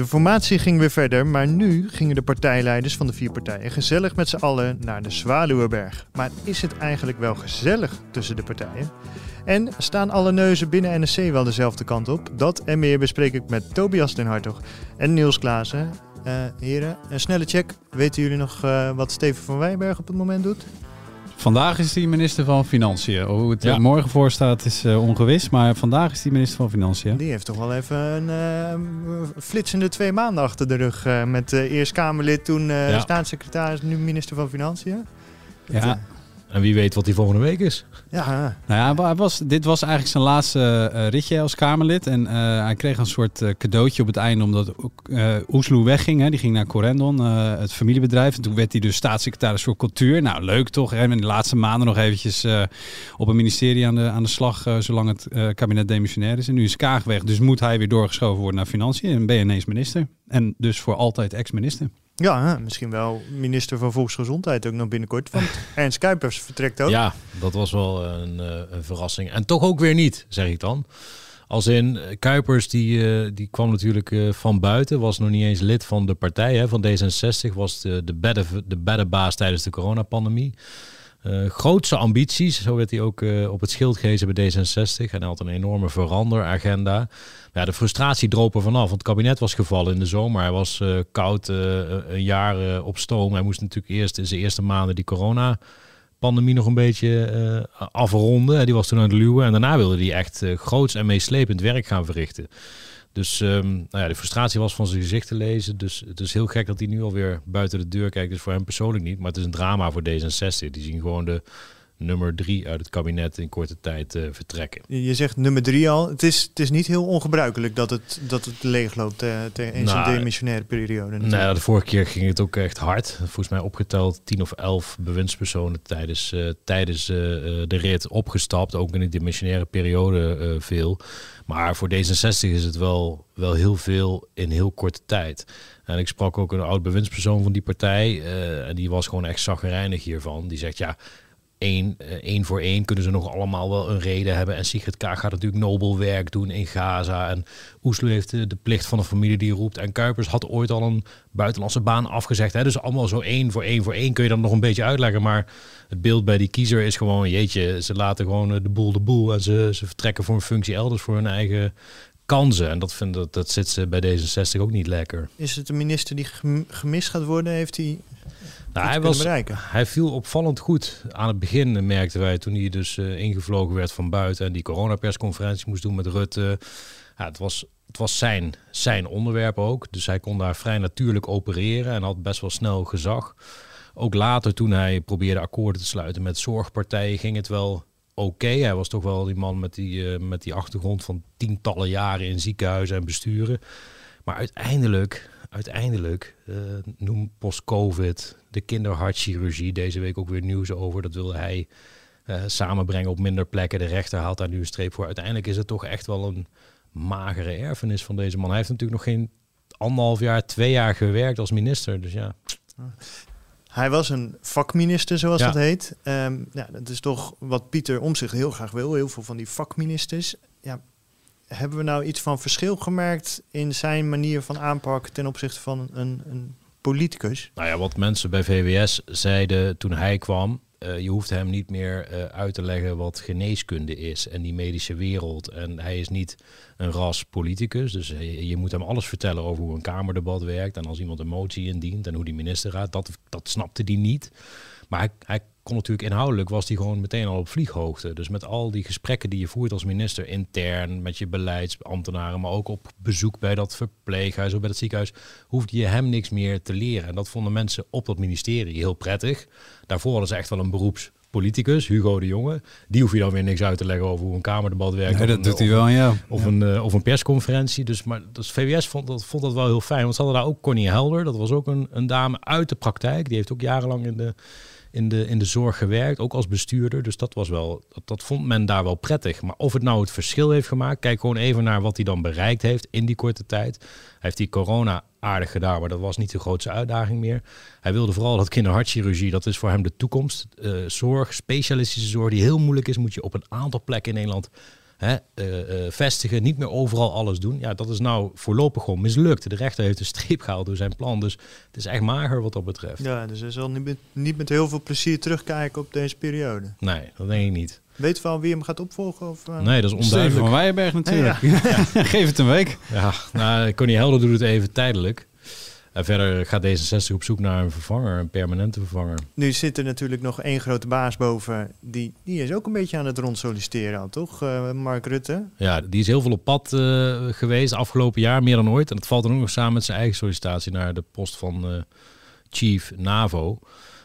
De formatie ging weer verder, maar nu gingen de partijleiders van de vier partijen gezellig met z'n allen naar de Zwaluwenberg. Maar is het eigenlijk wel gezellig tussen de partijen? En staan alle neuzen binnen NSC wel dezelfde kant op? Dat en meer bespreek ik met Tobias den Hartog en Niels Klaassen. Uh, heren, een snelle check. Weten jullie nog uh, wat Steven van Wijnberg op het moment doet? Vandaag is hij minister van Financiën. Hoe het ja. morgen voor staat is uh, ongewis, maar vandaag is hij minister van Financiën. Die heeft toch wel even een uh, flitsende twee maanden achter de rug. Uh, met eerst Kamerlid, toen ja. staatssecretaris, nu minister van Financiën. Ja, en wie weet wat hij volgende week is. Ja. Nou ja, was, dit was eigenlijk zijn laatste uh, ritje als Kamerlid. En uh, hij kreeg een soort uh, cadeautje op het einde omdat uh, Oesloe wegging. Hè. Die ging naar Corendon, het familiebedrijf. En toen werd hij dus staatssecretaris voor cultuur. Nou, leuk toch? En de laatste maanden nog eventjes op een ministerie aan de, aan de slag, zolang het kabinet demissionair is. En nu is Kaag weg, dus moet hij weer doorgeschoven worden naar Financiën. En ben je ineens minister. En dus voor altijd ex-minister. Ja, misschien wel minister van Volksgezondheid ook nog binnenkort. Want Ernst Kuipers vertrekt ook. Ja, dat was wel een, eh, een verrassing. En toch ook weer niet, zeg ik dan. Als in eh, Kuipers, die, uh, die kwam natuurlijk van buiten, was nog niet eens lid van de partij hè, van D66, was de, de, bedden, de beddenbaas tijdens de coronapandemie. Uh, grootste ambities, zo werd hij ook uh, op het schild gehezen bij D66. En hij had een enorme veranderagenda. Ja, de frustratie droop er vanaf, want het kabinet was gevallen in de zomer. Hij was uh, koud, een jaar op stoom. Hij moest natuurlijk eerst in zijn eerste maanden die corona-pandemie nog een beetje afronden. Die was toen aan het luwen. En daarna wilde hij echt groots en meeslepend werk gaan verrichten. Dus um, nou ja, de frustratie was van zijn gezicht te lezen. Dus het is heel gek dat hij nu alweer buiten de deur kijkt. Dus voor hem persoonlijk niet. Maar het is een drama voor D66. Die zien gewoon de nummer drie uit het kabinet in korte tijd uh, vertrekken. Je zegt nummer drie al. Het is, het is niet heel ongebruikelijk dat het, dat het leegloopt uh, in nou, zijn demissionaire periode. Nou, de vorige keer ging het ook echt hard. Volgens mij opgeteld tien of elf bewindspersonen tijdens, uh, tijdens de rit opgestapt. Ook in de demissionaire periode veel. Maar voor D66 is het wel, wel heel veel in heel korte tijd. En ik sprak ook een oud bewindspersoon van die partij. en die was gewoon echt zaggerijnig hiervan. Die zegt ja één, uh, één voor één kunnen ze nog allemaal wel een reden hebben. En Sigrid Kaag gaat natuurlijk nobel werk doen in Gaza. En Oeslo heeft de, de, plicht van een familie die roept. En Kuipers had ooit al een buitenlandse baan afgezegd. Hè? Dus allemaal zo één voor één voor één kun je dan nog een beetje uitleggen. Maar het beeld bij die kiezer is gewoon, jeetje, ze laten gewoon eh, de boel de boel. En ze, ze vertrekken voor een functie elders voor hun eigen kansen. En dat, vind, dat, dat zit ze bij D66 ook niet lekker. Is het een minister die gemist gaat worden? Heeft hij nou, hij, was, hij viel opvallend goed. Aan het begin merkten wij toen hij dus uh, ingevlogen werd van buiten en die coronapersconferentie moest doen met Rutte. Ja, het was, het was zijn, zijn onderwerp ook. Dus hij kon daar vrij natuurlijk opereren en had best wel snel gezag. Ook later toen hij probeerde akkoorden te sluiten met zorgpartijen ging het wel oké. Hij was toch wel die man met die, uh, met die achtergrond van tientallen jaren in ziekenhuizen en besturen. Maar uiteindelijk uiteindelijk, uh, noem post-COVID, de kinderhartchirurgie, deze week ook weer nieuws over. Dat wilde hij uh, samenbrengen op minder plekken. De rechter haalt daar nu een streep voor. Uiteindelijk is het toch echt wel een magere erfenis van deze man. Hij heeft natuurlijk nog geen anderhalf jaar, twee jaar gewerkt als minister. Dus ja. Hij was een vakminister, zoals dat heet. Um, ja, dat is toch wat Pieter om zich heel graag wil. Heel veel van die vakministers. Ja, hebben we nou iets van verschil gemerkt in zijn manier van aanpak ten opzichte van een, een politicus? Nou ja, wat mensen bij VWS zeiden toen hij kwam, uh, je hoeft hem niet meer uh, uit te leggen wat geneeskunde is en die medische wereld. En hij is niet een ras politicus, dus je, je moet hem alles vertellen over hoe een kamerdebat werkt en als iemand een motie indient en hoe die minister gaat, dat, dat snapte hij niet. Maar hij, hij kon natuurlijk inhoudelijk, was hij gewoon meteen al op vlieghoogte. Dus met al die gesprekken die je voert als minister intern, met je beleidsambtenaren, maar ook op bezoek bij dat verpleeghuis of bij het ziekenhuis, hoefde je hem niks meer te leren. En dat vonden mensen op dat ministerie heel prettig. Daarvoor hadden ze echt wel een beroeps politicus, Hugo de Jonge. Die hoef je dan weer niks uit te leggen over hoe een kamerdebat werkt. Dat een- doet hij wel, ja. Of, een, eh, of een persconferentie. Dus, maar dus VWS vond dat, vond dat wel heel fijn. Want ze hadden daar ook Connie Helder. Dat was ook een, een dame uit de praktijk. Die heeft ook jarenlang in de, in, de, in de zorg gewerkt. Ook als bestuurder. Dus dat was wel, dat, dat vond men daar wel prettig. Maar of het nou het verschil heeft gemaakt. Kijk gewoon even naar wat hij dan bereikt heeft in die korte tijd. Hij heeft die corona aardig gedaan. Maar dat was niet de grootste uitdaging meer. Hij wilde vooral dat kinderhartchirurgie. Dat is voor hem de toekomst. Eh, zorg, specialistische zorg die heel moeilijk is. Moet je op een aantal plekken in Nederland hè, eh, eh, vestigen, niet meer overal alles doen. Ja, dat is nou voorlopig gewoon mislukt. De rechter heeft een streep gehaald door zijn plan. Dus het is echt mager wat dat betreft. Ja, dus hij zal niet met, niet met heel veel plezier terugkijken op deze periode. Nee, dat denk ik niet. Weet wel wie hem gaat opvolgen? Of, eh? Nee, dat is Steven onduidelijk. van Weijenberg natuurlijk. Geef het een week. Ja, nou, Connie Helder doet het even tijdelijk. En verder gaat D66 op zoek naar een vervanger, een permanente vervanger. Nu zit er natuurlijk nog één grote baas boven. Die, die is ook een beetje aan het rond solliciteren al, toch? Eh, Mark Rutte. Ja, die is heel veel op pad eh, geweest afgelopen jaar, meer dan ooit. En dat valt dan ook nog samen met zijn eigen sollicitatie naar de post van eh, Chief NAVO.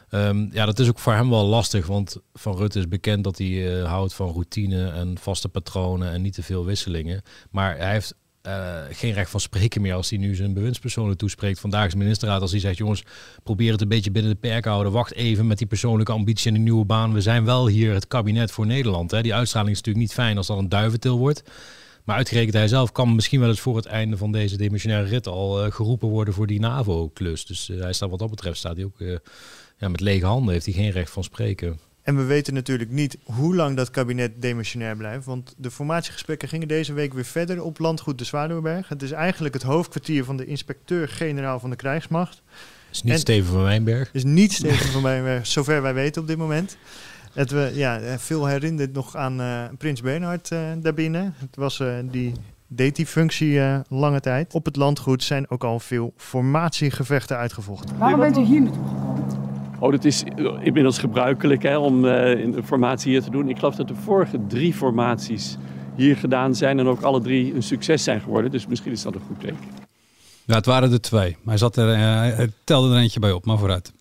Ehm, ja, dat is ook voor hem wel lastig, want Van Rutte is bekend dat hij houdt van routine en vaste patronen en niet te veel wisselingen. Maar hij heeft eh, geen recht van spreken meer als hij nu zijn bewindspersonen toespreekt. Vandaag is de ministerraad als hij zegt, jongens, probeer het een beetje binnen de perken houden. Wacht even met die persoonlijke ambitie en een nieuwe baan. We zijn wel hier het kabinet voor Nederland. Hè. Die uitstraling is natuurlijk niet fijn als dat een duiventil wordt. Maar uitgerekend hij zelf kan misschien wel eens voor het einde van deze dimensionaire rit al eh, geroepen worden voor die NAVO-klus. Dus eh, hij staat wat dat betreft staat hij ook ja, met lege handen. Heeft hij geen recht van spreken. En we weten natuurlijk niet hoe lang dat kabinet demissionair blijft. Want de formatiegesprekken gingen deze week weer verder op landgoed de Zwaluwberg. Het is eigenlijk het hoofdkwartier van de inspecteur-generaal van de krijgsmacht. is niet En- Steven van Wijnberg. is niet Steven van Wijnberg, zover wij weten op dit moment. Het, we, ja, veel herinnert nog aan eh, Prins Bernhard eh, daarbinnen. Het was, eh, die deed die functie lange tijd. Op het landgoed zijn ook al veel formatiegevechten uitgevochten. Waarom bent u hier naartoe gekomen? Oh, dat is inmiddels gebruikelijk hè, om eh, in de formatie hier te doen. Ik geloof dat de vorige drie formaties hier gedaan zijn en ook alle drie een succes zijn geworden. Dus misschien is dat een goed teken. Ja, het waren er twee. Maar hij, zat er, eh, hij telde er eentje bij op, maar vooruit.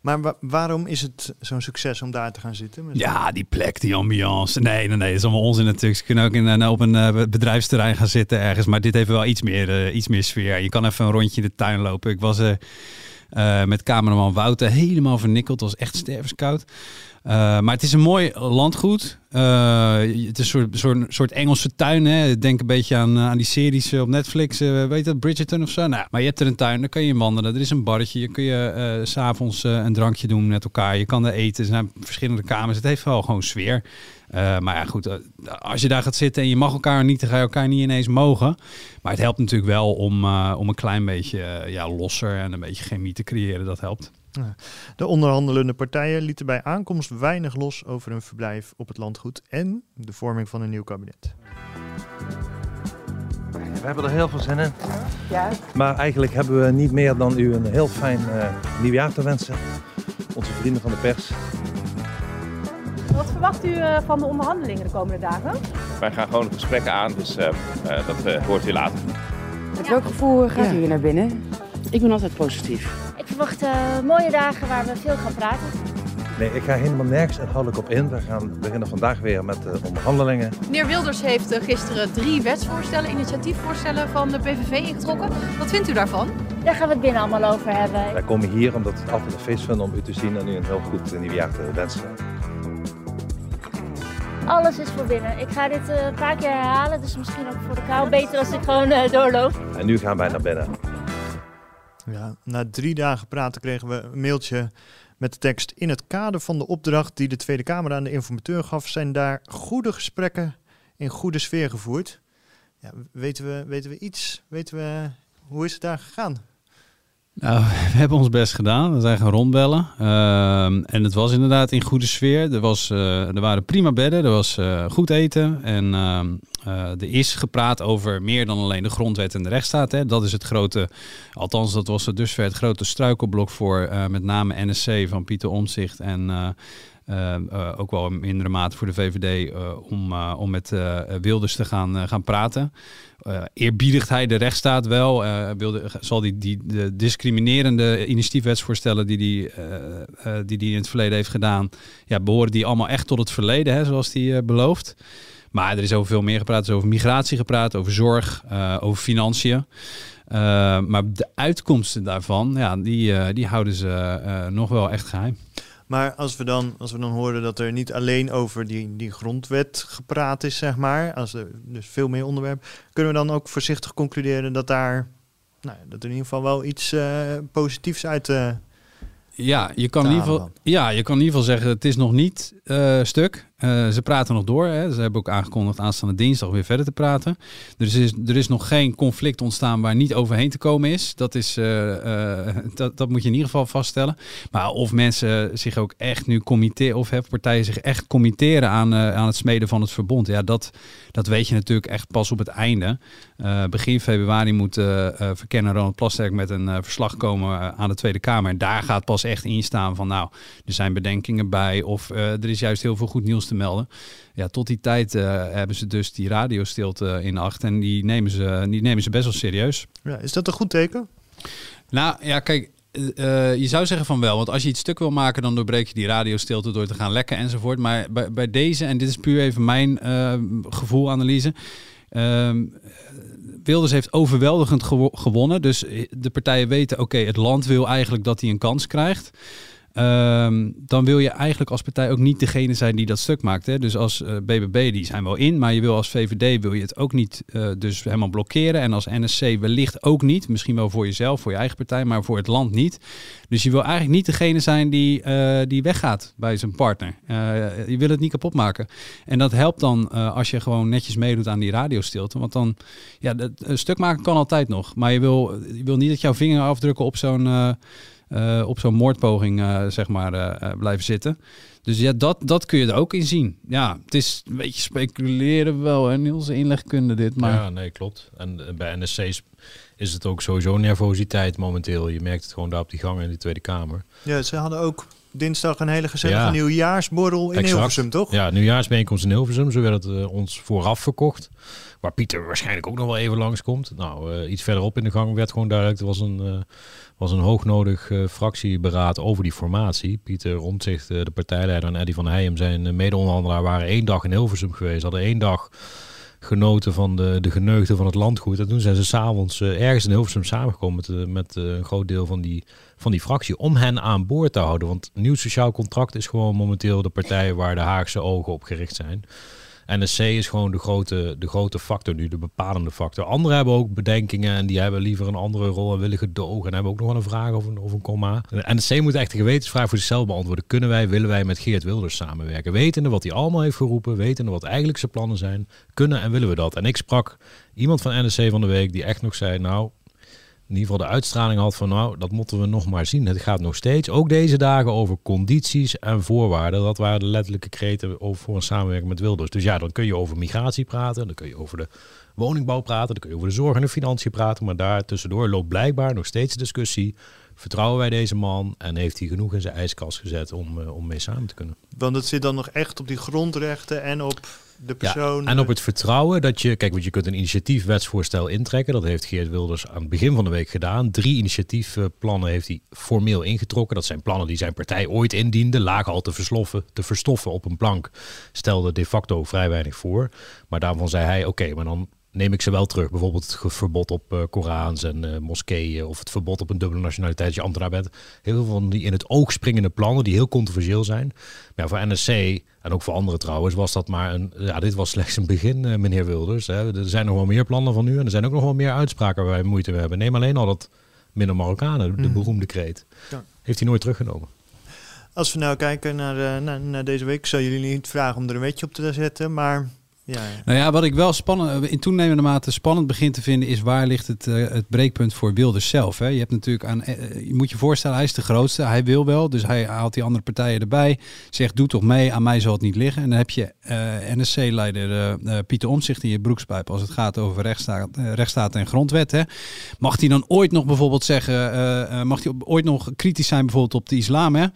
Maar wa- waarom is het zo'n succes om daar te gaan zitten? Met- Ja, die plek, die ambiance. Nee, nee, nee, dat is allemaal onzin natuurlijk. Ze kunnen ook in, een- op een eh, bedrijfsterrein gaan zitten ergens. Maar dit heeft wel iets meer, eh, iets meer sfeer. Je kan even een rondje in de tuin lopen. Ik was eh, eh, met cameraman Wouter helemaal vernikkeld. Het was echt stervenskoud. Eh, maar het is een mooi landgoed. Eh, het is een soort, soort, soort Engelse tuin. Hè. Denk een beetje aan, aan die series op Netflix. weet dat, Bridgerton of zo? Nou, maar je hebt er een tuin, daar kan je wandelen. Er is een barretje. Je kun je s s'avonds een drankje doen met elkaar. Je kan er eten. Er zijn verschillende kamers. Het heeft wel gewoon sfeer. Eh, maar ja, goed. eh, als je daar gaat zitten en je mag elkaar niet, dan ga je elkaar niet ineens mogen. Maar het helpt natuurlijk wel om, eh, om een klein beetje ja, losser en een beetje chemie te creëren. Dat helpt. De onderhandelende partijen lieten bij aankomst weinig los over hun verblijf op het landgoed en de vorming van een nieuw kabinet. We hebben er heel veel zin in. Ja. Maar eigenlijk hebben we niet meer dan u een heel fijn eh, nieuwjaar te wensen. Onze vrienden van de pers. Wat verwacht u eh, van de onderhandelingen de komende dagen? Wij gaan gewoon gesprekken aan, dus eh, eh, dat hoort u later. Met welk gevoel gaat Ja. u hier naar binnen? Ik ben altijd positief. Ik verwacht eh, mooie dagen waar we veel gaan praten. Nee, ik ga helemaal nergens inhoudelijk op in. We gaan beginnen vandaag weer met de onderhandelingen. Meneer Wilders heeft gisteren drie wetsvoorstellen, initiatiefvoorstellen van de PVV ingetrokken. Wat vindt u daarvan? Daar gaan we het binnen allemaal over hebben. Wij komen hier omdat we het altijd een feest vinden om u te zien en u een heel goed nieuwjaar te wensen. Alles is voor binnen. Ik ga dit eh, een paar keer herhalen, dus misschien ook voor de kou beter als ik gewoon eh, doorloop. En nu gaan wij naar binnen. Ja, na drie dagen praten kregen we een mailtje met de tekst. In het kader van de opdracht die de Tweede Kamer aan de informateur gaf, zijn daar goede gesprekken in goede sfeer gevoerd. Ja, weten, we, weten we iets? Weten we hoe is het daar gegaan? Nou, we hebben ons best gedaan. We zijn gaan rondbellen. Ehm, en het was inderdaad in goede sfeer. Er, was, eh, er waren prima bedden, er was eh, goed eten. En ehm, eh, er is gepraat over meer dan alleen de grondwet en de rechtsstaat. Hè. Dat is het grote, althans dat was het dusver het grote struikelblok voor met name NSC van Pieter Omzicht en... eh, Uh, uh, ook wel in mindere mate voor de VVD uh, om, om met Wilders te gaan, gaan praten. eerbiedigt hij de rechtsstaat wel? wilde, zal die, die de discriminerende initiatiefwetsvoorstellen die die, die die in het verleden heeft gedaan, ja, behoren die allemaal echt tot het verleden, hè, zoals die belooft? Maar er is over veel meer gepraat. Er is over migratie gepraat, over zorg, over financiën. maar de uitkomsten daarvan, ja, die, die houden ze nog wel echt geheim. Maar als we dan, als we dan horen dat er niet alleen over die, die grondwet gepraat is, zeg maar, als er dus veel meer onderwerpen, kunnen we dan ook voorzichtig concluderen dat daar, nou, dat er in ieder geval wel iets uh, positiefs uit uh, ja, je kan in ieder geval, ja, je kan in ieder geval zeggen, het is nog niet uh, stuk. Uh, ze praten nog door. Hè. Ze hebben ook aangekondigd aanstaande dinsdag weer verder te praten. Dus er is, er is nog geen conflict ontstaan waar niet overheen te komen is. Dat, is uh, dat, dat moet je in ieder geval vaststellen. Maar of mensen zich ook echt nu committeren, of partijen zich echt committeren aan, aan het smeden van het verbond. Ja, dat, dat weet je natuurlijk echt pas op het einde. begin februari moet verkennen Ronald Plasterk met een verslag komen aan de Tweede Kamer. En daar gaat pas echt in staan van nou, er zijn bedenkingen bij. Of er is juist heel veel goed nieuws te melden. Ja, tot die tijd uh, hebben ze dus die radiostilte in acht. En die nemen ze, die nemen ze best wel serieus. Ja, is dat een goed teken? Nou ja, kijk, uh, je zou zeggen van wel, want als je iets stuk wil maken, dan doorbreek je die radiostilte door te gaan lekken enzovoort. Maar bij, bij deze, en dit is puur even mijn uh, gevoelanalyse. Uh, Wilders heeft overweldigend gewonnen. Dus de partijen weten, oké, okay, het land wil eigenlijk dat hij een kans krijgt. Um, dan wil je eigenlijk als partij ook niet degene zijn die dat stuk maakt. Hè? Dus als uh, eh, BBB, die zijn wel in, maar je wil als VVD wil je het ook niet uh, dus helemaal blokkeren. En als NSC wellicht ook niet. Misschien wel voor jezelf, voor je eigen partij, maar voor het land niet. Dus je wil eigenlijk niet degene zijn die, uh, die weggaat bij zijn partner. je wil het niet kapot maken. En dat helpt dan als je gewoon netjes meedoet aan die radiostilte. Want dan, ja, een stuk maken kan altijd nog. Maar je wil, je wil niet dat jouw vinger afdrukken op zo'n uh, op zo'n moordpoging uh, zeg maar, uh, blijven zitten. Dus ja, dat, dat kun je er ook in zien. Ja, het is een beetje speculeren wel, hè, Niels, inlegkunde dit. Maar... Ja, nee, klopt. En bij NSC's is het ook sowieso nervositeit momenteel. Je merkt het gewoon daar op die gang in de Tweede Kamer. Ja, ze hadden ook dinsdag een hele gezellige ja. nieuwjaarsborrel in exact. Hilversum, toch? Ja, nieuwjaarsbijeenkomst in Hilversum. Zo werd het ons vooraf verkocht. Waar Pieter waarschijnlijk ook nog wel even langskomt. Nou, iets verderop in de gang werd gewoon duidelijk... er was een was een hoognodig fractieberaad over die formatie. Pieter Omtzigt, de partijleider, en Eddy van Heijem, zijn mede-onderhandelaar, waren één dag in Hilversum geweest. Hadden één dag genoten van de, de geneugde van het landgoed. En toen zijn ze s'avonds uh, ergens in Hilversum samengekomen met, met een groot deel van die, van die fractie. Om hen aan boord te houden. Want nieuw sociaal contract is gewoon momenteel de partij waar de Haagse ogen op gericht zijn. NSC is gewoon de grote, de grote factor nu, de bepalende factor. Anderen hebben ook bedenkingen en die hebben liever een andere rol en willen gedogen en hebben ook nog wel een vraag of een, of een komma. NSC moet echt een gewetensvraag voor zichzelf beantwoorden. Kunnen wij, willen wij met Geert Wilders samenwerken? Wetende wat hij allemaal heeft geroepen, wetende wat eigenlijk zijn plannen zijn, kunnen en willen we dat? En ik sprak iemand van NSC van de week die echt nog zei, nou, in ieder geval de uitstraling had van nou, dat moeten we nog maar zien. Het gaat nog steeds, ook deze dagen, over condities en voorwaarden. Dat waren de letterlijke kreten voor een samenwerking met Wilders. Dus ja, dan kun je over migratie praten, dan kun je over de woningbouw praten, dan kun je over de zorg en de financiën praten. Maar daar tussendoor loopt blijkbaar nog steeds discussie. Vertrouwen wij deze man en heeft hij genoeg in zijn ijskast gezet om, uh, om mee samen te kunnen? Want het zit dan nog echt op die grondrechten en op de persoon. Ja, en op het vertrouwen dat je, kijk, want je kunt een initiatiefwetsvoorstel intrekken. Dat heeft Geert Wilders aan het begin van de week gedaan. Drie initiatiefplannen heeft hij formeel ingetrokken. Dat zijn plannen die zijn partij ooit indiende. Lagen al te, versloffen, te verstoffen op een plank. Stelde de facto vrij weinig voor. Maar daarvan zei hij: oké, maar dan neem ik ze wel terug. Bijvoorbeeld het verbod op uh, Korans en uh, moskeeën of het verbod op een dubbele nationaliteit als je ambtenaar bent. Heel veel van die in het oog springende plannen die heel controversieel zijn. Maar voor NSC en ook voor anderen trouwens was dat maar een, ja dit was slechts een begin uh, meneer Wilders. Hè. Er zijn nog wel meer plannen van u en er zijn ook nog wel meer uitspraken waar wij moeite mee hebben. Neem alleen al dat minder Marokkanen, de mm. beroemde kreet. Ja. Heeft hij nooit teruggenomen. Als we nou kijken naar, naar, naar deze week, zou jullie niet vragen om er een wetje op te zetten, maar Nou ja, wat ik wel spannend, in toenemende mate spannend begin te vinden, is waar ligt het, eh, het breekpunt voor Wilders zelf. Hè? Je hebt natuurlijk aan, eh, je moet je voorstellen, hij is de grootste, hij wil wel, dus hij haalt die andere partijen erbij, zegt doe toch mee, aan mij zal het niet liggen. En dan heb je eh, NSC-leider eh, eh, Pieter Omtzigt in je broekspijp als het gaat over rechtsstaat, eh, rechtsstaat en grondwet. Hè? Mag hij dan ooit nog bijvoorbeeld zeggen, eh, eh, mag hij ooit nog kritisch zijn bijvoorbeeld op de islam? Hè?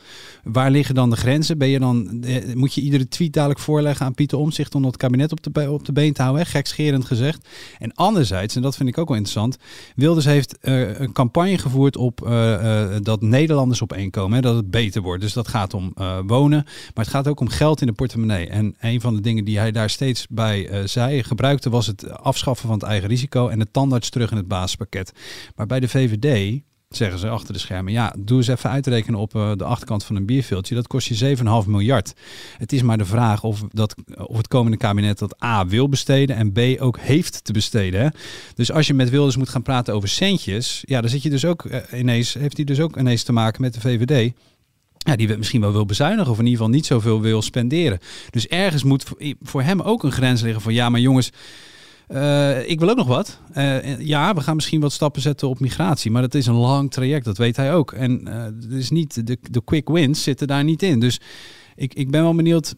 Waar liggen dan de grenzen? Ben je dan, eh, moet je iedere tweet dadelijk voorleggen aan Pieter Omtzigt om dat kabinet op de, op de been te houden? Hè? Gekscherend gezegd. En anderzijds, en dat vind ik ook wel interessant, Wilders heeft eh, een campagne gevoerd op eh, eh, dat Nederlanders op komen, dat het beter wordt. Dus dat gaat om wonen, maar het gaat ook om geld in de portemonnee. En een van de dingen die hij daar steeds bij zei, gebruikte, was het afschaffen van het eigen risico en de tandarts terug in het basispakket. Maar bij de VVD zeggen ze achter de schermen. Ja, doe eens even uitrekenen op eh, de achterkant van een bierveeltje. Dat kost je 7,5 miljard. Het is maar de vraag of, dat, of het komende kabinet dat A wil besteden en B ook heeft te besteden. Dus als je met Wilders moet gaan praten over centjes, ja, dan zit je dus ook eh, ineens, heeft hij dus ook ineens te maken met de VVD. Ja, die misschien wel wil bezuinigen of in ieder geval niet zoveel wil spenderen. Dus ergens moet voor hem ook een grens liggen van ja, maar jongens, eh, ik wil ook nog wat. Eh, ja, we gaan misschien wat stappen zetten op migratie, maar dat is een lang traject, dat weet hij ook. En eh er is niet, de, de quick wins zitten daar niet in. Dus ik, ik ben wel benieuwd,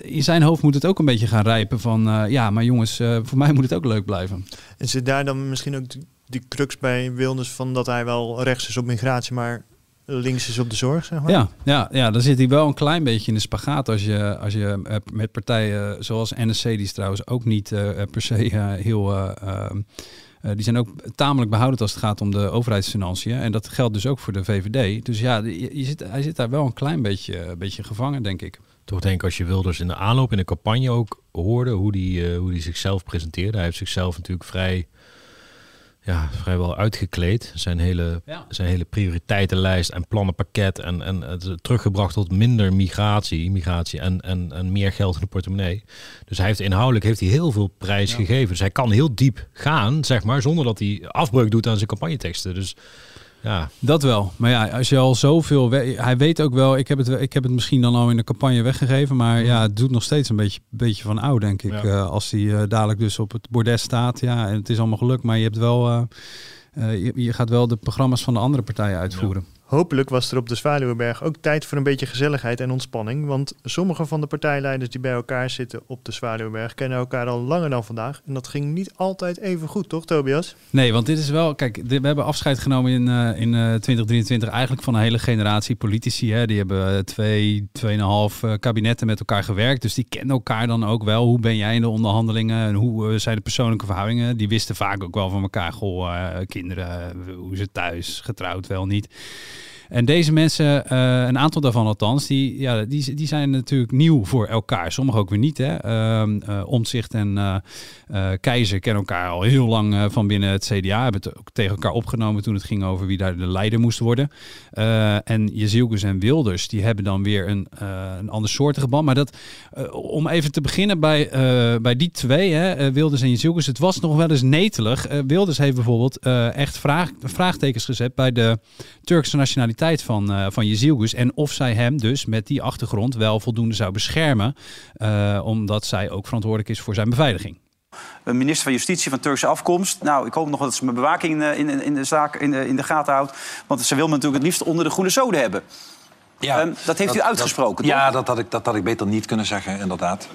in zijn hoofd moet het ook een beetje gaan rijpen van eh, ja, maar jongens, eh, voor mij moet het ook leuk blijven. En zit daar dan misschien ook die crux bij Wilders van dat hij wel rechts is op migratie, maar links is op de zorg, zeg maar? Ja, ja, ja, dan zit hij wel een klein beetje in de spagaat als je, als je eh, met partijen zoals NSC, die is trouwens ook niet eh, per se eh, heel... eh, ehm, eh, die zijn ook tamelijk behoudend als het gaat om de overheidsfinanciën. En dat geldt dus ook voor de VVD. Dus ja, je, je zit, hij zit daar wel een klein beetje, beetje gevangen, denk ik. Toch denk ik als je Wilders in de aanloop, in de campagne ook hoorde hoe die, hoe die zichzelf presenteerde. Hij heeft zichzelf natuurlijk vrij, ja, vrijwel uitgekleed. Zijn hele, Ja. zijn hele prioriteitenlijst en plannenpakket en, en het is teruggebracht tot minder migratie, immigratie en, en, en meer geld in de portemonnee. Dus hij heeft inhoudelijk heeft hij heel veel prijs gegeven. Dus hij kan heel diep gaan, zeg maar, zonder dat hij afbreuk doet aan zijn campagneteksten. Dus ja, Dat wel. Maar ja, als je al zoveel... we- Hij weet ook wel, ik heb, het, ik heb het misschien dan al in de campagne weggegeven. Maar ja, het doet nog steeds een beetje, beetje van oud, denk ik. Ja. Eh, als hij eh, dadelijk dus op het bordes staat. Ja, en het is allemaal gelukt. Maar je hebt wel... eh, je, je gaat wel de programma's van de andere partijen uitvoeren. Hopelijk was er op de Zwaluwenberg ook tijd voor een beetje gezelligheid en ontspanning. Want sommige van de partijleiders die bij elkaar zitten op de Zwaluwenberg kennen elkaar al langer dan vandaag. En dat ging niet altijd even goed, toch Tobias? Nee, want dit is wel... Kijk, we hebben afscheid genomen in, eh, in eh, 2023 eigenlijk van een hele generatie politici. Hè. Die hebben eh, twee, tweeënhalf eh, kabinetten met elkaar gewerkt. Dus die kennen elkaar dan ook wel. Hoe ben jij in de onderhandelingen en hoe eh, zijn de persoonlijke verhoudingen? Die wisten vaak ook wel van elkaar. Goh, eh, kinderen, eh, hoe het thuis, getrouwd wel niet. En deze mensen, eh, een aantal daarvan althans, die, ja, die, die zijn natuurlijk nieuw voor elkaar. Sommigen ook weer niet. Hè. Ehm eh, Omtzigt en eh, Keizer kennen elkaar al heel lang van binnen het CDA. Hebben het ook tegen elkaar opgenomen toen het ging over wie daar de leider moest worden. En Jezielkus en Wilders, die hebben dan weer een, een andersoortige band. Maar dat, om even te beginnen bij, bij die twee, hè, Wilders en Jezielkus, het was nog wel eens netelig. Wilders heeft bijvoorbeeld echt vraag, vraagtekens gezet bij de Turkse nationaliteit van, eh van Jezielgus. En of zij hem dus met die achtergrond wel voldoende zou beschermen. eh, omdat zij ook verantwoordelijk is voor zijn beveiliging. Een minister van Justitie van Turkse afkomst. Nou, ik hoop nog dat ze mijn bewaking eh, in, in, in de zaak in de, in de gaten houdt. Want ze wil me natuurlijk het liefst onder de groene zoden hebben. Ehm, dat heeft u uitgesproken, toch? Ja, dat had, ik, dat had ik beter niet kunnen zeggen, inderdaad.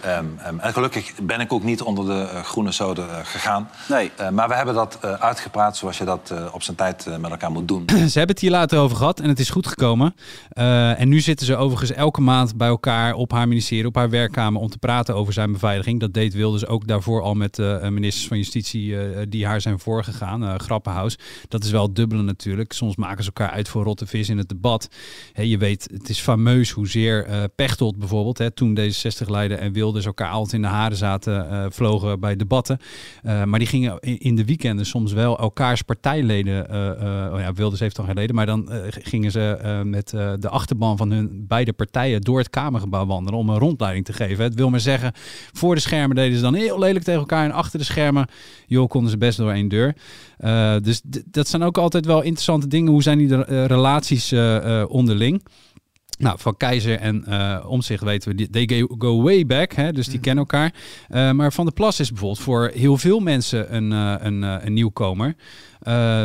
Ehm, ehm, en gelukkig ben ik ook niet onder de eh, groene zoden eh, gegaan. Nee. Eh, maar we hebben dat eh, uitgepraat zoals je dat eh, op zijn tijd met elkaar moet doen. Ze hebben het hier later over gehad en het is goed gekomen. Eh, en nu zitten ze overigens elke maand bij elkaar op haar ministerie, op haar werkkamer om te praten over zijn beveiliging. Dat deed Wilders ook daarvoor al met eh, ministers van Justitie eh, die haar zijn voorgegaan. eh Grappenhaus. Dat is wel het dubbele natuurlijk. Soms maken ze elkaar uit voor rotte vis in het debat. Hè, je weet, het is fameus hoezeer eh Pechtold bijvoorbeeld, hè, toen D66 leidde en Wilders elkaar altijd in de haren zaten, eh, vlogen bij debatten. Eh, maar die gingen in, de weekenden soms wel elkaars partijleden, eh, oh ja, Wilders heeft dan geen maar dan gingen ze met de achterban van hun beide partijen door het Kamergebouw wandelen om een rondleiding te geven. Het wil maar zeggen, voor de schermen deden ze dan heel lelijk tegen elkaar en achter de schermen, joh, konden ze best door één deur. Dus dat zijn ook altijd wel interessante dingen. Hoe zijn die de, relaties onderling? Nou, van Keizer en uh, Omtzigt weten we, die- they go, way back, hè, dus die kennen elkaar. Uh, maar Van der Plas is bijvoorbeeld voor heel veel mensen een, uh, een, een nieuwkomer.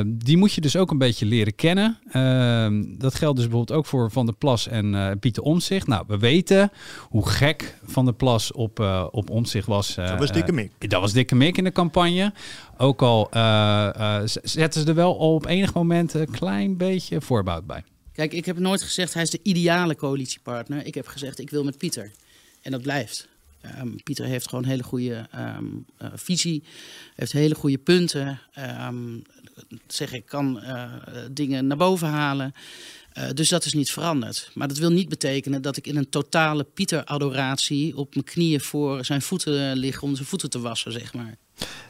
Die moet je dus ook een beetje leren kennen. Uh, dat geldt dus bijvoorbeeld ook voor Van der Plas en Pieter Omtzigt. Nou, we weten hoe gek Van der Plas op, op Omtzigt was. Dat was dikke mik. dat was dikke mik in de campagne. Ook al zetten ze er wel op enig moment een klein beetje voorbouw bij. Kijk, ik heb nooit gezegd hij is de ideale coalitiepartner. Ik heb gezegd ik wil met Pieter. En dat blijft. Um, Pieter heeft gewoon een hele goede um, uh, visie, heeft hele goede punten. Um, zeg ik kan uh, dingen naar boven halen. Uh, dus dat is niet veranderd. Maar dat wil niet betekenen dat ik in een totale Pieter-adoratie op mijn knieën voor zijn voeten lig om zijn voeten te wassen, zeg maar.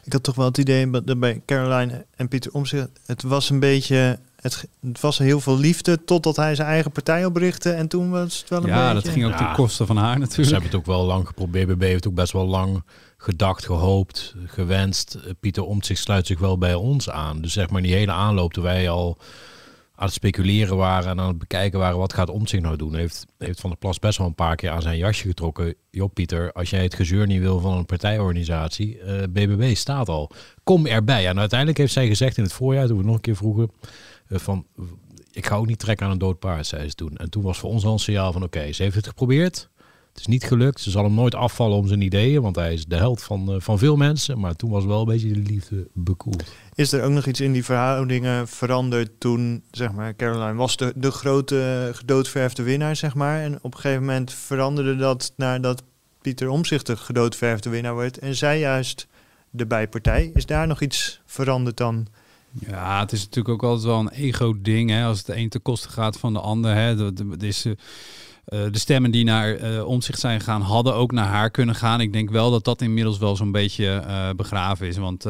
Ik had toch wel het idee dat bij Caroline en Pieter Omtzigt, het was een beetje, het, het was heel veel liefde totdat hij zijn eigen partij oprichtte en toen was het wel een ja, beetje... dat ging ook ten koste van haar natuurlijk. Ze hebben het ook wel lang geprobeerd. BBB heeft ook best wel lang gedacht, gehoopt, gewenst. Pieter Omtzigt sluit zich wel bij ons aan. Dus zeg maar die hele aanloop, toen wij al aan het speculeren waren en aan het bekijken waren wat gaat Omtzigt nou doen, heeft, heeft Van der Plas best wel een paar keer aan zijn jasje getrokken. Joh Pieter, als jij het gezeur niet wil van een partijorganisatie, uh, BBB staat al. Kom erbij. En uiteindelijk heeft zij gezegd in het voorjaar, toen we nog een keer vroegen, van ik ga ook niet trekken aan een dood paard, zei ze toen. En toen was voor ons al een signaal van oké, ze heeft het geprobeerd. Het is niet gelukt. Ze zal hem nooit afvallen om zijn ideeën, want hij is de held van, uh, van veel mensen. Maar toen was wel een beetje de liefde bekoeld. Is er ook nog iets in die verhoudingen veranderd toen, zeg maar, Caroline was de, de grote gedoodverfde winnaar, zeg maar. En op een gegeven moment veranderde dat naar dat Pieter Omzicht de gedoodverfde winnaar wordt. En zij juist de bijpartij. Is daar nog iets veranderd dan? Ja, het is natuurlijk ook altijd wel een ego-ding. Als het een ten koste gaat van de ander. Hè. Dat, uh, de stemmen die naar uh, omzicht zijn gegaan, hadden ook naar haar kunnen gaan. Ik denk wel dat dat inmiddels wel zo'n beetje uh, begraven is. Want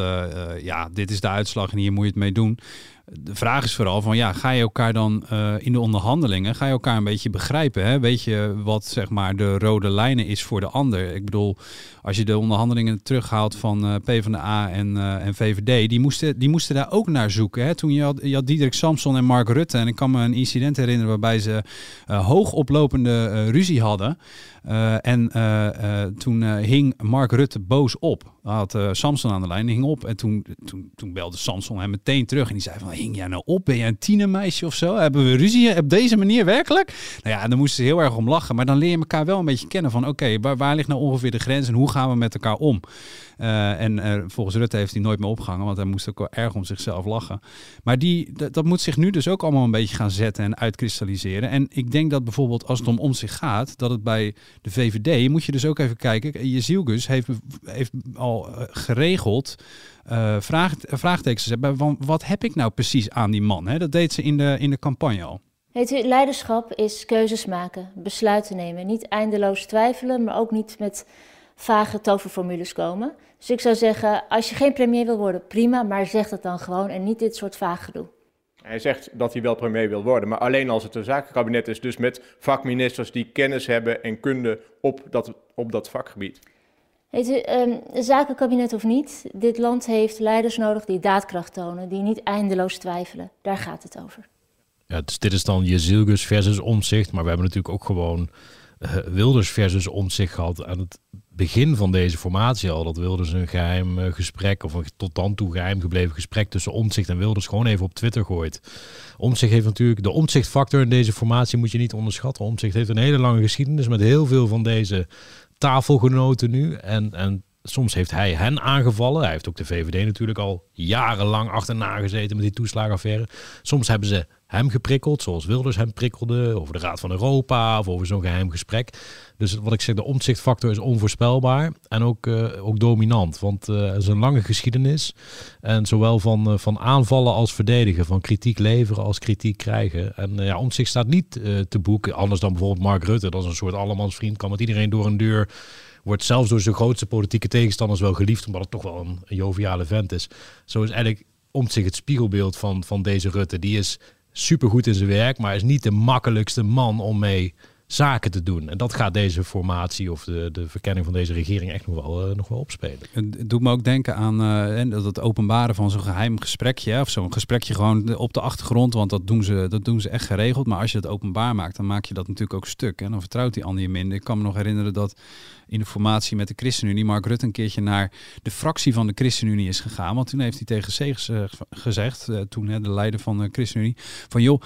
ja, dit is de uitslag en hier moet je het mee doen. De vraag is vooral van ja, ga je elkaar dan in de onderhandelingen, ga je elkaar een beetje begrijpen? Hè? Weet je wat zeg maar de rode lijnen is voor de ander? Ik bedoel, als je de onderhandelingen terughaalt van PvdA en, en VVD, die moesten, die moesten daar ook naar zoeken. Hè? Toen je had, je had Diederik Samson en Mark Rutte en ik kan me een incident herinneren waarbij ze hoogoplopende uh, ruzie hadden. Uh, en uh, toen hing Mark Rutte boos op. Hij had Samson aan de lijn, hing op. En toen, toen, toen belde Samson hem meteen terug. En die zei van, hing jij nou op? Ben jij een tienermeisje of zo? Hebben we ruzie op deze manier werkelijk? Nou ja, dan moesten ze heel erg om lachen. Maar dan leer je elkaar wel een beetje kennen van... oké, waar ligt nou ongeveer de grens en hoe gaan we met elkaar om? Uh, en uh, volgens Rutte heeft hij nooit meer opgehangen, want hij moest ook wel erg om zichzelf lachen. Maar die, dat, moet zich nu dus ook allemaal een beetje gaan zetten en uitkristalliseren. En ik denk dat bijvoorbeeld als het om om zich gaat, dat het bij de VVD, moet je dus ook even kijken. Jezielgus heeft, heeft al uh, geregeld vraag, vraagtekens hebben wat heb ik nou precies aan die man? Hè? Dat deed ze in de, in de campagne al. Weet u, leiderschap is keuzes maken, besluiten nemen. Niet eindeloos twijfelen, maar ook niet met vage toverformules komen. Dus ik zou zeggen, als je geen premier wil worden, prima, maar zeg dat dan gewoon en niet dit soort vaag gedoe. Hij zegt dat hij wel premier wil worden, maar alleen als het een zakenkabinet is, dus met vakministers die kennis hebben en kunde op dat, op dat vakgebied. Weet u, um, een zakenkabinet of niet, dit land heeft leiders nodig die daadkracht tonen, die niet eindeloos twijfelen. Daar gaat het over. Ja, dus dit is dan Jezilgus versus Omzicht, maar we hebben natuurlijk ook gewoon uh, Wilders versus Omzicht gehad aan het begin van deze formatie al. Dat Wilders een geheim uh, gesprek, of een tot dan toe geheim gebleven gesprek tussen Omzicht en Wilders gewoon even op Twitter gooit. Omzicht heeft natuurlijk, de omzichtfactor in deze formatie moet je niet onderschatten. Omzicht heeft een hele lange geschiedenis met heel veel van deze tafelgenoten nu. En, en soms heeft hij hen aangevallen. Hij heeft ook de VVD natuurlijk al jarenlang achterna gezeten met die toeslagenaffaire. Soms hebben ze hem geprikkeld, zoals Wilders hem prikkelde, over de Raad van Europa of over zo'n geheim gesprek. Dus wat ik zeg, de omzichtfactor is onvoorspelbaar en ook, uh, ook dominant. Want uh, het is een lange geschiedenis. En zowel van, uh, van aanvallen als verdedigen, van kritiek leveren als kritiek krijgen. En ja, omzicht staat niet te boek, anders dan bijvoorbeeld Mark Rutte. Dat is een soort allemansvriend, kan met iedereen door een deur wordt zelfs door zijn grootste politieke tegenstanders wel geliefd, omdat het toch wel een, joviale vent is. Zo is eigenlijk omzicht het spiegelbeeld van, van deze Rutte. Die is supergoed in zijn werk, maar is niet de makkelijkste man om mee zaken te doen. En dat gaat deze formatie of de, de verkenning van deze regering echt nog wel, uh, nog wel opspelen. Het doet me ook denken aan uh, dat het openbaren van zo'n geheim gesprekje. Of zo'n gesprekje gewoon op de achtergrond. Want dat doen, ze, dat doen ze echt geregeld. Maar als je het openbaar maakt, dan maak je dat natuurlijk ook stuk. En dan vertrouwt die ander je minder. Ik kan me nog herinneren dat in de formatie met de ChristenUnie Mark Rutte een keertje naar de fractie van de ChristenUnie is gegaan. Want toen heeft hij tegen Segers uh, gezegd, toen hè, de leider van de ChristenUnie, van joh,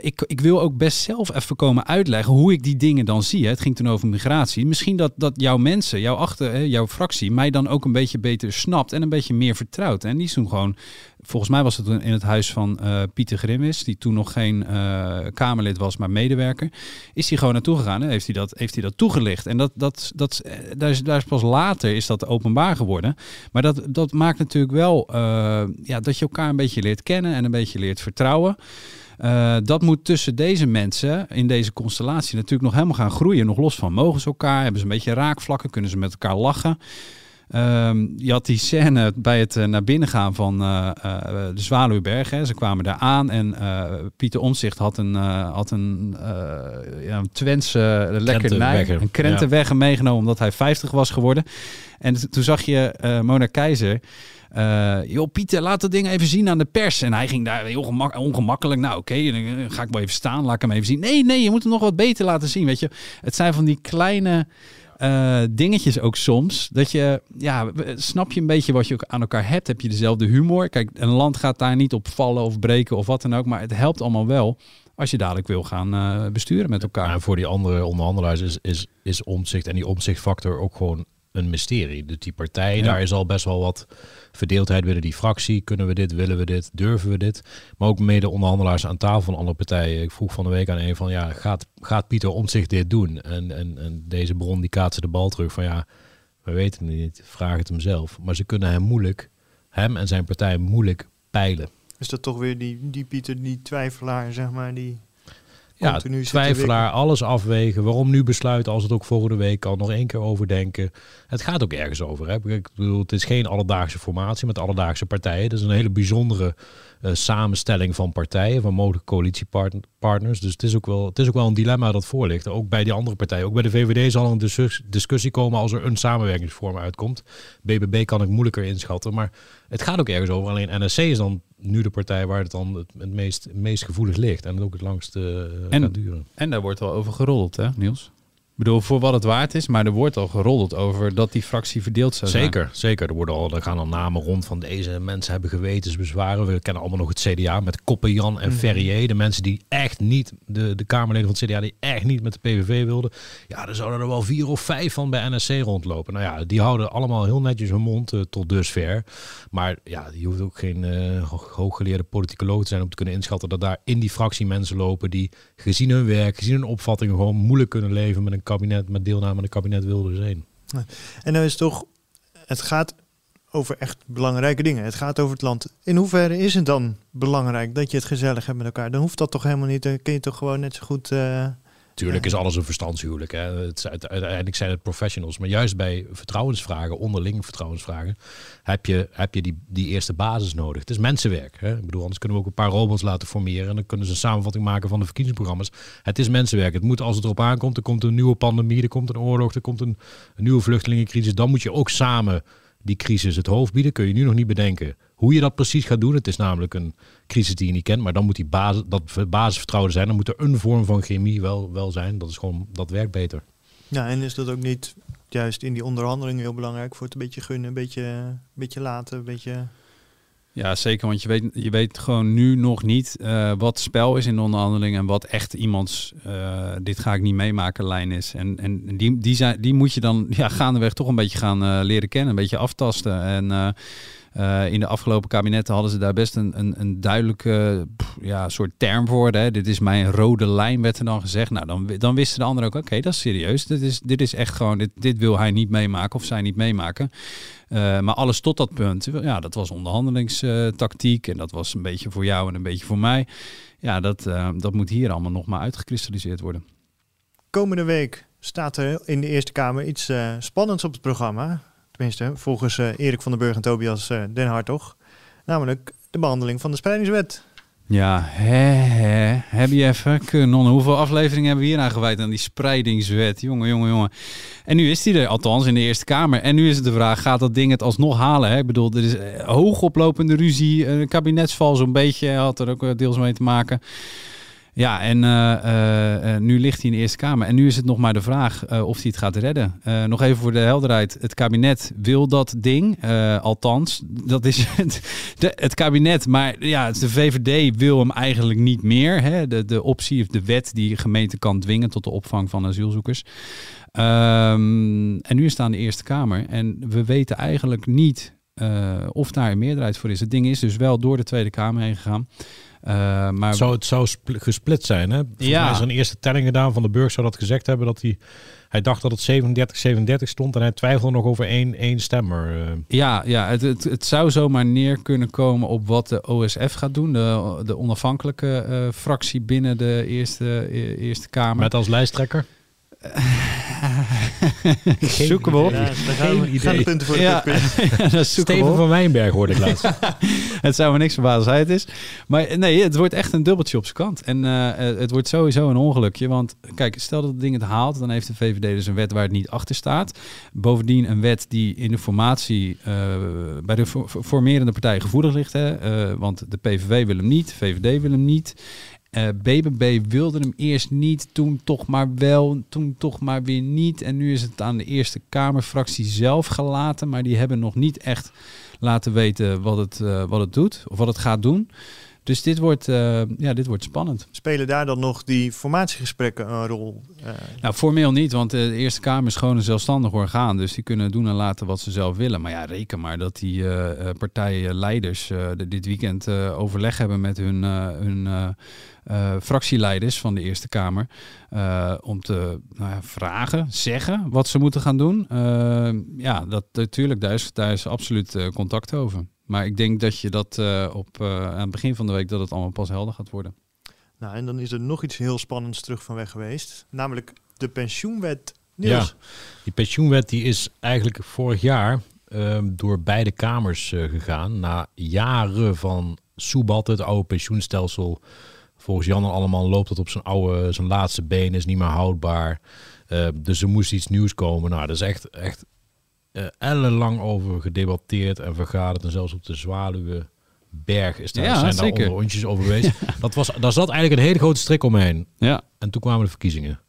ik, ik wil ook best zelf even komen uitleggen hoe ik die dingen dan zie. Hè. Het ging toen over migratie. Misschien dat, dat jouw mensen, jouw achter, jouw fractie, mij dan ook een beetje beter snapt en een beetje meer vertrouwt. En die is toen gewoon, volgens mij was het in het huis van uh, Pieter Grimwis, die toen nog geen uh, Kamerlid was, maar medewerker, is hij gewoon naartoe gegaan en heeft hij dat, heeft hij dat toegelicht. En dat, dat, dat, eh, daar, is, daar is pas later is dat openbaar geworden. Maar dat, dat maakt natuurlijk wel ja, dat je elkaar een beetje leert kennen en een beetje leert vertrouwen. Dat moet tussen deze mensen in deze constellatie natuurlijk nog helemaal gaan groeien. Nog los van mogen ze elkaar, hebben ze een beetje raakvlakken, kunnen ze met elkaar lachen. Um, je had die scène bij het uh, naar binnen gaan van uh, de Zwaluwberg. Hè. Ze kwamen daar aan en Pieter Omzicht had een, had een, ja, een Twentse lekkernij, een krentenwegger ja. meegenomen omdat hij 50 was geworden. En toen zag je Mona Keizer... Uh, joh, Pieter, laat dat ding even zien aan de pers. En hij ging daar heel gemak ongemakkelijk. Nou, oké, okay, dan ga ik wel even staan. Laat ik hem even zien. Nee, nee, je moet hem nog wat beter laten zien. Weet je, het zijn van die kleine uh, dingetjes ook soms. Dat je, ja, snap je een beetje wat je ook aan elkaar hebt? Heb je dezelfde humor? Kijk, een land gaat daar niet op vallen of breken of wat dan ook. Maar het helpt allemaal wel als je dadelijk wil gaan uh, besturen met elkaar. En voor die andere onderhandelaars is, is, is omzicht en die omzichtfactor ook gewoon een mysterie. Dus die partij, ja. daar is al best wel wat verdeeldheid binnen die fractie. Kunnen we dit, willen we dit, durven we dit? Maar ook mede onderhandelaars aan tafel van andere partijen. Ik vroeg van de week aan een van, ja, gaat, gaat Pieter Omtzigt dit doen? En, en, en deze bron die kaatsen de bal terug van, ja, we weten het niet, vraag het hem zelf. Maar ze kunnen hem moeilijk, hem en zijn partij moeilijk peilen. Is dat toch weer die, die Pieter, die twijfelaar, zeg maar, die ja, twijfelaar, alles afwegen. Waarom nu besluiten als het ook volgende week kan? Nog één keer overdenken. Het gaat ook ergens over. Hè? Ik bedoel, het is geen alledaagse formatie met alledaagse partijen. Het is een hele bijzondere uh, samenstelling van partijen, van mogelijke coalitiepartners. Dus het is, ook wel, het is ook wel een dilemma dat voor ligt. Ook bij die andere partijen. Ook bij de VVD zal een dis discussie komen als er een samenwerkingsvorm uitkomt. BBB kan ik moeilijker inschatten. Maar het gaat ook ergens over. Alleen NSC is dan nu de partij waar het dan het, het meest, het meest gevoelig ligt. En het ook het langst uh, en, gaat duren. En daar wordt wel over gerold, hè Niels? Ik bedoel, voor wat het waard is, maar er wordt al geroddeld over dat die fractie verdeeld zou zijn. Zeker, zeker. Er, worden al, er gaan al namen rond van deze mensen hebben gewetensbezwaren. We kennen allemaal nog het CDA met Koppen Jan en mm. Ferrier. De mensen die echt niet, de, de Kamerleden van het CDA die echt niet met de PVV wilden. Ja, er zouden er wel vier of vijf van bij NSC rondlopen. Nou ja, die houden allemaal heel netjes hun mond uh, tot dusver. Maar ja, je hoeft ook geen uh, hooggeleerde politicoloog te zijn om te kunnen inschatten dat daar in die fractie mensen lopen die gezien hun werk, gezien hun opvattingen gewoon moeilijk kunnen leven met een kabinet met deelname aan het kabinet wilde zijn. En dan is toch, het gaat over echt belangrijke dingen. Het gaat over het land. In hoeverre is het dan belangrijk dat je het gezellig hebt met elkaar? Dan hoeft dat toch helemaal niet. Dan kun je toch gewoon net zo goed. Uh, Tuurlijk is alles een verstandshuwelijk. Hè. Het, uiteindelijk zijn het professionals. Maar juist bij vertrouwensvragen, onderling vertrouwensvragen, heb je, heb je die, die eerste basis nodig. Het is mensenwerk. Hè. Ik bedoel, anders kunnen we ook een paar robots laten formeren. En dan kunnen ze een samenvatting maken van de verkiezingsprogramma's. Het is mensenwerk. Het moet als het erop aankomt. Er komt een nieuwe pandemie, er komt een oorlog, er komt een, een nieuwe vluchtelingencrisis. Dan moet je ook samen die crisis het hoofd bieden. Kun je nu nog niet bedenken hoe je dat precies gaat doen. Het is namelijk een crisis die je niet kent. Maar dan moet die basis, dat basisvertrouwen zijn. Dan moet er een vorm van chemie wel, wel zijn. Dat is gewoon, dat werkt beter. Ja, en is dat ook niet juist in die onderhandelingen heel belangrijk voor het een beetje gunnen, een beetje, een beetje laten, een beetje... Ja, zeker. Want je weet, je weet gewoon nu nog niet uh, wat spel is in de onderhandelingen en wat echt iemands uh, dit ga ik niet meemaken lijn is. En, en die, die, zijn, die moet je dan ja, gaandeweg toch een beetje gaan uh, leren kennen, een beetje aftasten. En uh, in de afgelopen kabinetten hadden ze daar best een, een, een duidelijke ja, soort term voor. Hè. Dit is mijn rode lijn, werd er dan gezegd. Nou, dan, dan wisten de anderen ook, oké, dat is serieus. Dit is, dit is echt gewoon, dit, dit wil hij niet meemaken of zij niet meemaken. Uh, maar alles tot dat punt, ja, dat was onderhandelingstactiek. en dat was een beetje voor jou en een beetje voor mij. Ja, dat, uh, dat moet hier allemaal nog maar uitgekristalliseerd worden. Komende week staat er in de Eerste Kamer iets spannends op het programma. Volgens uh, Erik van den Burg en Tobias uh, Den Hartog. Namelijk de behandeling van de spreidingswet. Ja. Heb je even kunnen. Hoeveel afleveringen hebben we hier aan gewijd aan die spreidingswet? Jongen, jongen, jongen. En nu is die er, althans in de Eerste Kamer. En nu is het de vraag, gaat dat ding het alsnog halen? Hè? Ik bedoel, er is eh, hoogoplopende ruzie. Een kabinetsval zo'n beetje had er ook eh, deels mee te maken. Ja, en eh, eh, eh, nu ligt hij in de Eerste Kamer. En nu is het nog maar de vraag of hij het gaat redden. Nog even voor de helderheid. Het kabinet wil dat ding. althans, dat is het, het kabinet. Maar ja, de VVD wil hem eigenlijk niet meer. Hè? De, de optie of de wet die gemeente kan dwingen tot de opvang van asielzoekers. Ehm, en nu is het aan de Eerste Kamer. En we weten eigenlijk niet of daar een meerderheid voor is. Het ding is dus wel door de Tweede Kamer heen gegaan. Eh, maar Zou het zou spl- gesplit zijn, hè? Volgens Ja. mij is er een eerste telling gedaan van de Burg zou dat gezegd hebben dat hij hij dacht dat het 37 37 stond en hij twijfelde nog over één, één stemmer. eh. Ja, ja het, het, het zou zomaar neer kunnen komen op wat de OSF gaat doen. De, de onafhankelijke eh, fractie binnen de Eerste, eh, eerste Kamer. Met als lijsttrekker? Zoeken we op. Ja, dan gaan de punten voor de ja, ja, Steven op. van Wijnberg hoorde ik laatst. het zou me niks verbazen als hij het is. Maar nee, het wordt echt een dubbeltje op zijn kant. En eh, eh, het wordt sowieso een ongelukje. Want kijk, stel dat het ding het haalt, dan heeft de VVD dus een wet waar het niet achter staat. Bovendien een wet die in de formatie eh, bij de for- for- formerende partij gevoelig ligt. Hè? Eh, want de PVV wil hem niet, VVD wil hem niet. Eh, BBB wilde hem eerst niet, toen toch maar wel, toen toch maar weer niet. En nu is het aan de Eerste Kamerfractie zelf gelaten, maar die hebben nog niet echt laten weten wat het, eh, wat het doet of wat het gaat doen. Dus dit wordt, eh, ja, dit wordt spannend. Spelen daar dan nog die formatiegesprekken een rol? Eh, Nou, formeel niet, want de Eerste Kamer is gewoon een zelfstandig orgaan. Dus die kunnen doen en laten wat ze zelf willen. Maar ja, reken maar dat die eh, eh, partijleiders eh, de- dit weekend eh, overleg hebben met hun, eh, hun eh, eh, fractieleiders van de Eerste Kamer. eh, om te nou ja, vragen, zeggen wat ze moeten gaan doen. Eh, ja, dat natuurlijk, daar is, daar is absoluut eh, contact over. Maar ik denk dat je dat eh, op, eh, aan het begin van de week dat het allemaal pas helder gaat worden. nou, en dan is er nog iets heel spannends terug van weg geweest. Namelijk de pensioenwet. Niels, Ja, die pensioenwet die is eigenlijk vorig jaar ehm, door beide kamers eh, gegaan. Na jaren van soebat, het oude pensioenstelsel. Volgens Jan en allemaal loopt het op zijn oude, zijn laatste been, is niet meer houdbaar. Eh, dus er moest iets nieuws komen. Nou, dat is echt, echt eh, ellenlang over gedebatteerd en vergaderd. En zelfs op de Zwaluweberg is daar, Ja, zijn zeker. daar onderontjes over geweest. dat was, daar zat eigenlijk een hele grote strik omheen. Ja. En toen kwamen de verkiezingen.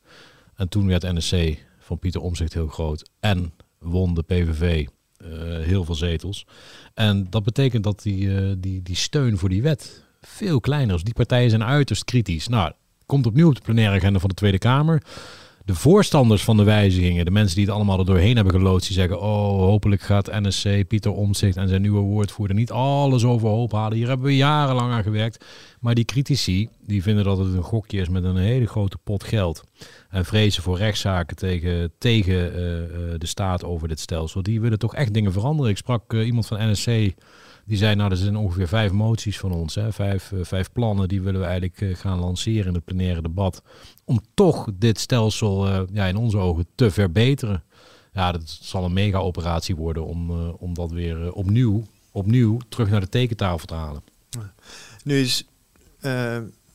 En toen werd NSC van Pieter Omzicht heel groot. En won de PVV eh, heel veel zetels. En dat betekent dat die, eh, die, die steun voor die wet veel kleiner is. Die partijen zijn uiterst kritisch. Nou, komt opnieuw op de plenaire agenda van de Tweede Kamer. De voorstanders van de wijzigingen, de mensen die het allemaal er doorheen hebben geloodst, die zeggen: Oh, hopelijk gaat NSC, Pieter Omtzigt en zijn nieuwe woordvoerder niet alles overhoop halen. Hier hebben we jarenlang aan gewerkt. Maar die critici, die vinden dat het een gokje is met een hele grote pot geld. En vrezen voor rechtszaken tegen, tegen eh, eh, de staat over dit stelsel. Die willen toch echt dingen veranderen. Ik sprak eh, iemand van NSC. Die zei, nou, er zijn ongeveer vijf moties van ons. Hè? Vijf, eh, vijf plannen die willen we eigenlijk eh, gaan lanceren in het plenaire debat. Om toch dit stelsel eh, ja, in onze ogen te verbeteren. Ja, dat zal een mega-operatie worden om, om dat weer opnieuw, opnieuw terug naar de tekentafel te halen. Nu is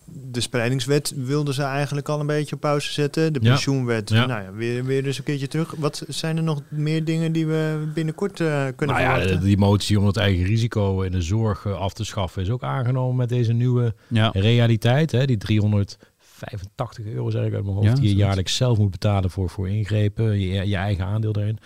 de spreidingswet wilden ze eigenlijk al een beetje op pauze zetten. De Ja. pensioenwet, Ja. nou ja, weer, weer eens een keertje terug. Wat zijn er nog meer dingen die we binnenkort eh, kunnen Nou ja, verwachten? die motie om het eigen risico in de zorg eh, af te schaffen is ook aangenomen met deze nieuwe Ja. realiteit. Hè? Die 385 euro zeg ik uit mijn hoofd, Ja, die je jaarlijks zelf moet betalen voor, voor ingrepen, je, je eigen aandeel daarin.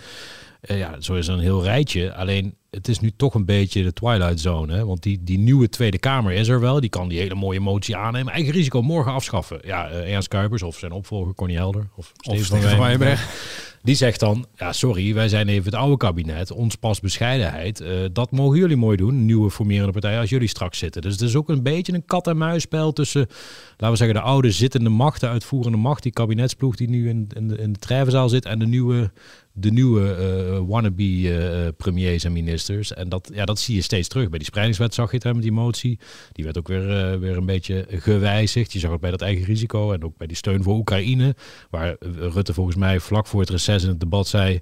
Eh, ja, zo is er een heel rijtje. Alleen het is nu toch een beetje de twilight zone. Hè? Want die, die nieuwe Tweede Kamer is er wel. Die kan die hele mooie motie aannemen. Eigen risico morgen afschaffen. Ja, eh, Ernst Kuipers of zijn opvolger Connie Helder. Of Steven van Wijnberg. Die zegt dan, ja sorry, wij zijn even het oude kabinet. Ons past bescheidenheid. Eh, dat mogen jullie mooi doen, nieuwe formerende partij, als jullie straks zitten. Dus het is ook een beetje een kat-en-muisspel tussen, laten we zeggen, de oude zittende macht, de uitvoerende macht, die kabinetsploeg die nu in, in, de, in de treffenzaal zit, en de nieuwe, de nieuwe eh, wannabe eh, premiers en ministers. En dat, ja, dat zie je steeds terug. Bij die spreidingswet zag je het hè, met die motie. Die werd ook weer, eh, weer een beetje gewijzigd. Je zag het bij dat eigen risico en ook bij die steun voor Oekraïne. Waar Rutte volgens mij vlak voor het reces in het debat zei...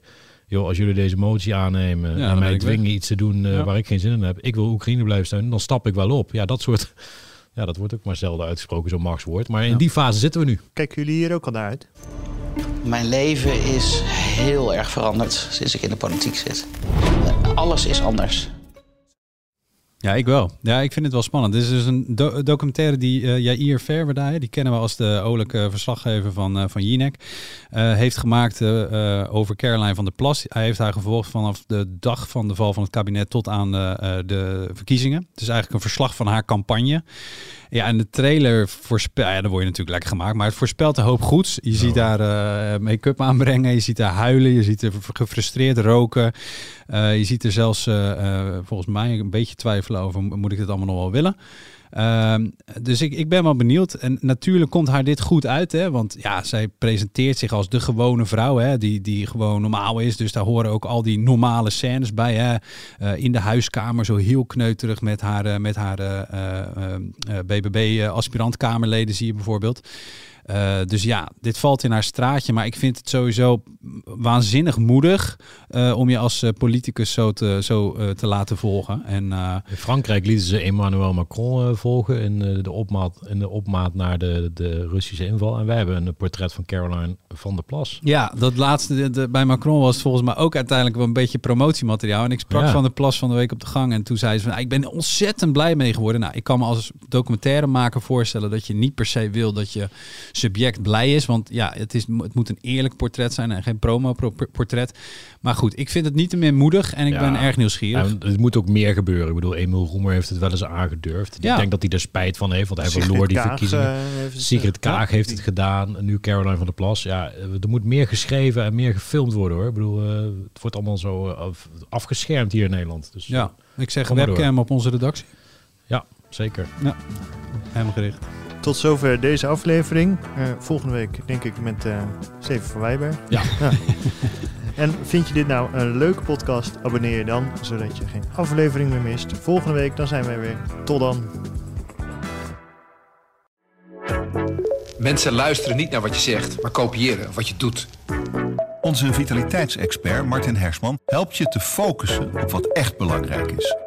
joh, als jullie deze motie aannemen dan en mij ik weg." dwingen iets te doen Ja. waar ik geen zin in heb... ik wil Oekraïne blijven steunen, dan stap ik wel op. Ja, dat soort, Ja, dat wordt ook maar zelden uitgesproken, zo'n machtswoord. Maar in die fase zitten we nu. Kijken jullie hier ook al naar uit? Mijn leven is heel erg veranderd sinds ik in de politiek zit. Alles is anders. Ja, ik wel. Ja, ik vind het wel spannend. Dit is dus een do- documentaire die Jair Verwerdaai, die kennen we als de olijke verslaggever van, uh, van Jinek, uh, heeft gemaakt over Caroline van der Plas. Hij heeft haar gevolgd vanaf de dag van de val van het kabinet tot aan de verkiezingen. Het is eigenlijk een verslag van haar campagne. Ja, en de trailer voorspelt, ja, dan word je natuurlijk lekker gemaakt, maar het voorspelt een hoop goeds. Je ziet daar uh, make-up aanbrengen, je ziet daar huilen, je ziet er gefrustreerd roken. Uh, je ziet er zelfs uh, volgens mij een beetje twijfelen over, moet ik dit allemaal nog wel willen? Uh, dus ik, ik ben wel benieuwd. En natuurlijk komt haar dit goed uit, hè? Want ja, zij presenteert zich als de gewone vrouw, hè? Die, die gewoon normaal is. Dus daar horen ook al die normale scènes bij, hè? Uh, in de huiskamer, zo heel kneuterig met haar, uh, met haar uh, BBB-aspirantkamerleden zie je bijvoorbeeld. Uh, dus ja, dit valt in haar straatje. Maar ik vind het sowieso waanzinnig moedig uh, om je als uh, politicus zo te, zo, te laten volgen. En, in Frankrijk lieten ze Emmanuel Macron volgen in, de opmaat, in de opmaat naar de, de Russische inval. En wij hebben een portret van Caroline van der Plas. Ja, dat laatste de, de, bij Macron was volgens mij ook uiteindelijk wel een beetje promotiemateriaal. En ik sprak ja. van der Plas van de week op de gang. En toen zei ze van, ah, ik ben ontzettend blij mee geworden. Nou, ik kan me als documentairemaker voorstellen dat je niet per se wil dat je subject blij is. Want ja, het, is, het moet een eerlijk portret zijn en geen promo-portret. Maar goed, ik vind het niet te meer moedig en ik ja, ben erg nieuwsgierig. Het moet ook meer gebeuren. Ik bedoel, Emil Roemer heeft het wel eens aangedurfd. Ja. Ik denk dat hij er spijt van heeft, want hij verloor die verkiezingen. Uh, Sigrid Kaag heeft het gedaan, nu Caroline van der Plas. Ja, er moet meer geschreven en meer gefilmd worden hoor. Ik bedoel, uh, het wordt allemaal zo afgeschermd hier in Nederland. Dus, ja, ik zeg webcam op onze redactie. Ja, zeker. Ja, hem gericht. Tot zover deze aflevering. Uh, volgende week denk ik met uh, Steven van Wijberg. Ja. ja. en vind je dit nou een leuke podcast? Abonneer je dan, zodat je geen aflevering meer mist. Volgende week dan zijn wij weer. Tot dan. Mensen luisteren niet naar wat je zegt, maar kopiëren wat je doet. Onze vitaliteitsexpert Martin Hersman helpt je te focussen op wat echt belangrijk is.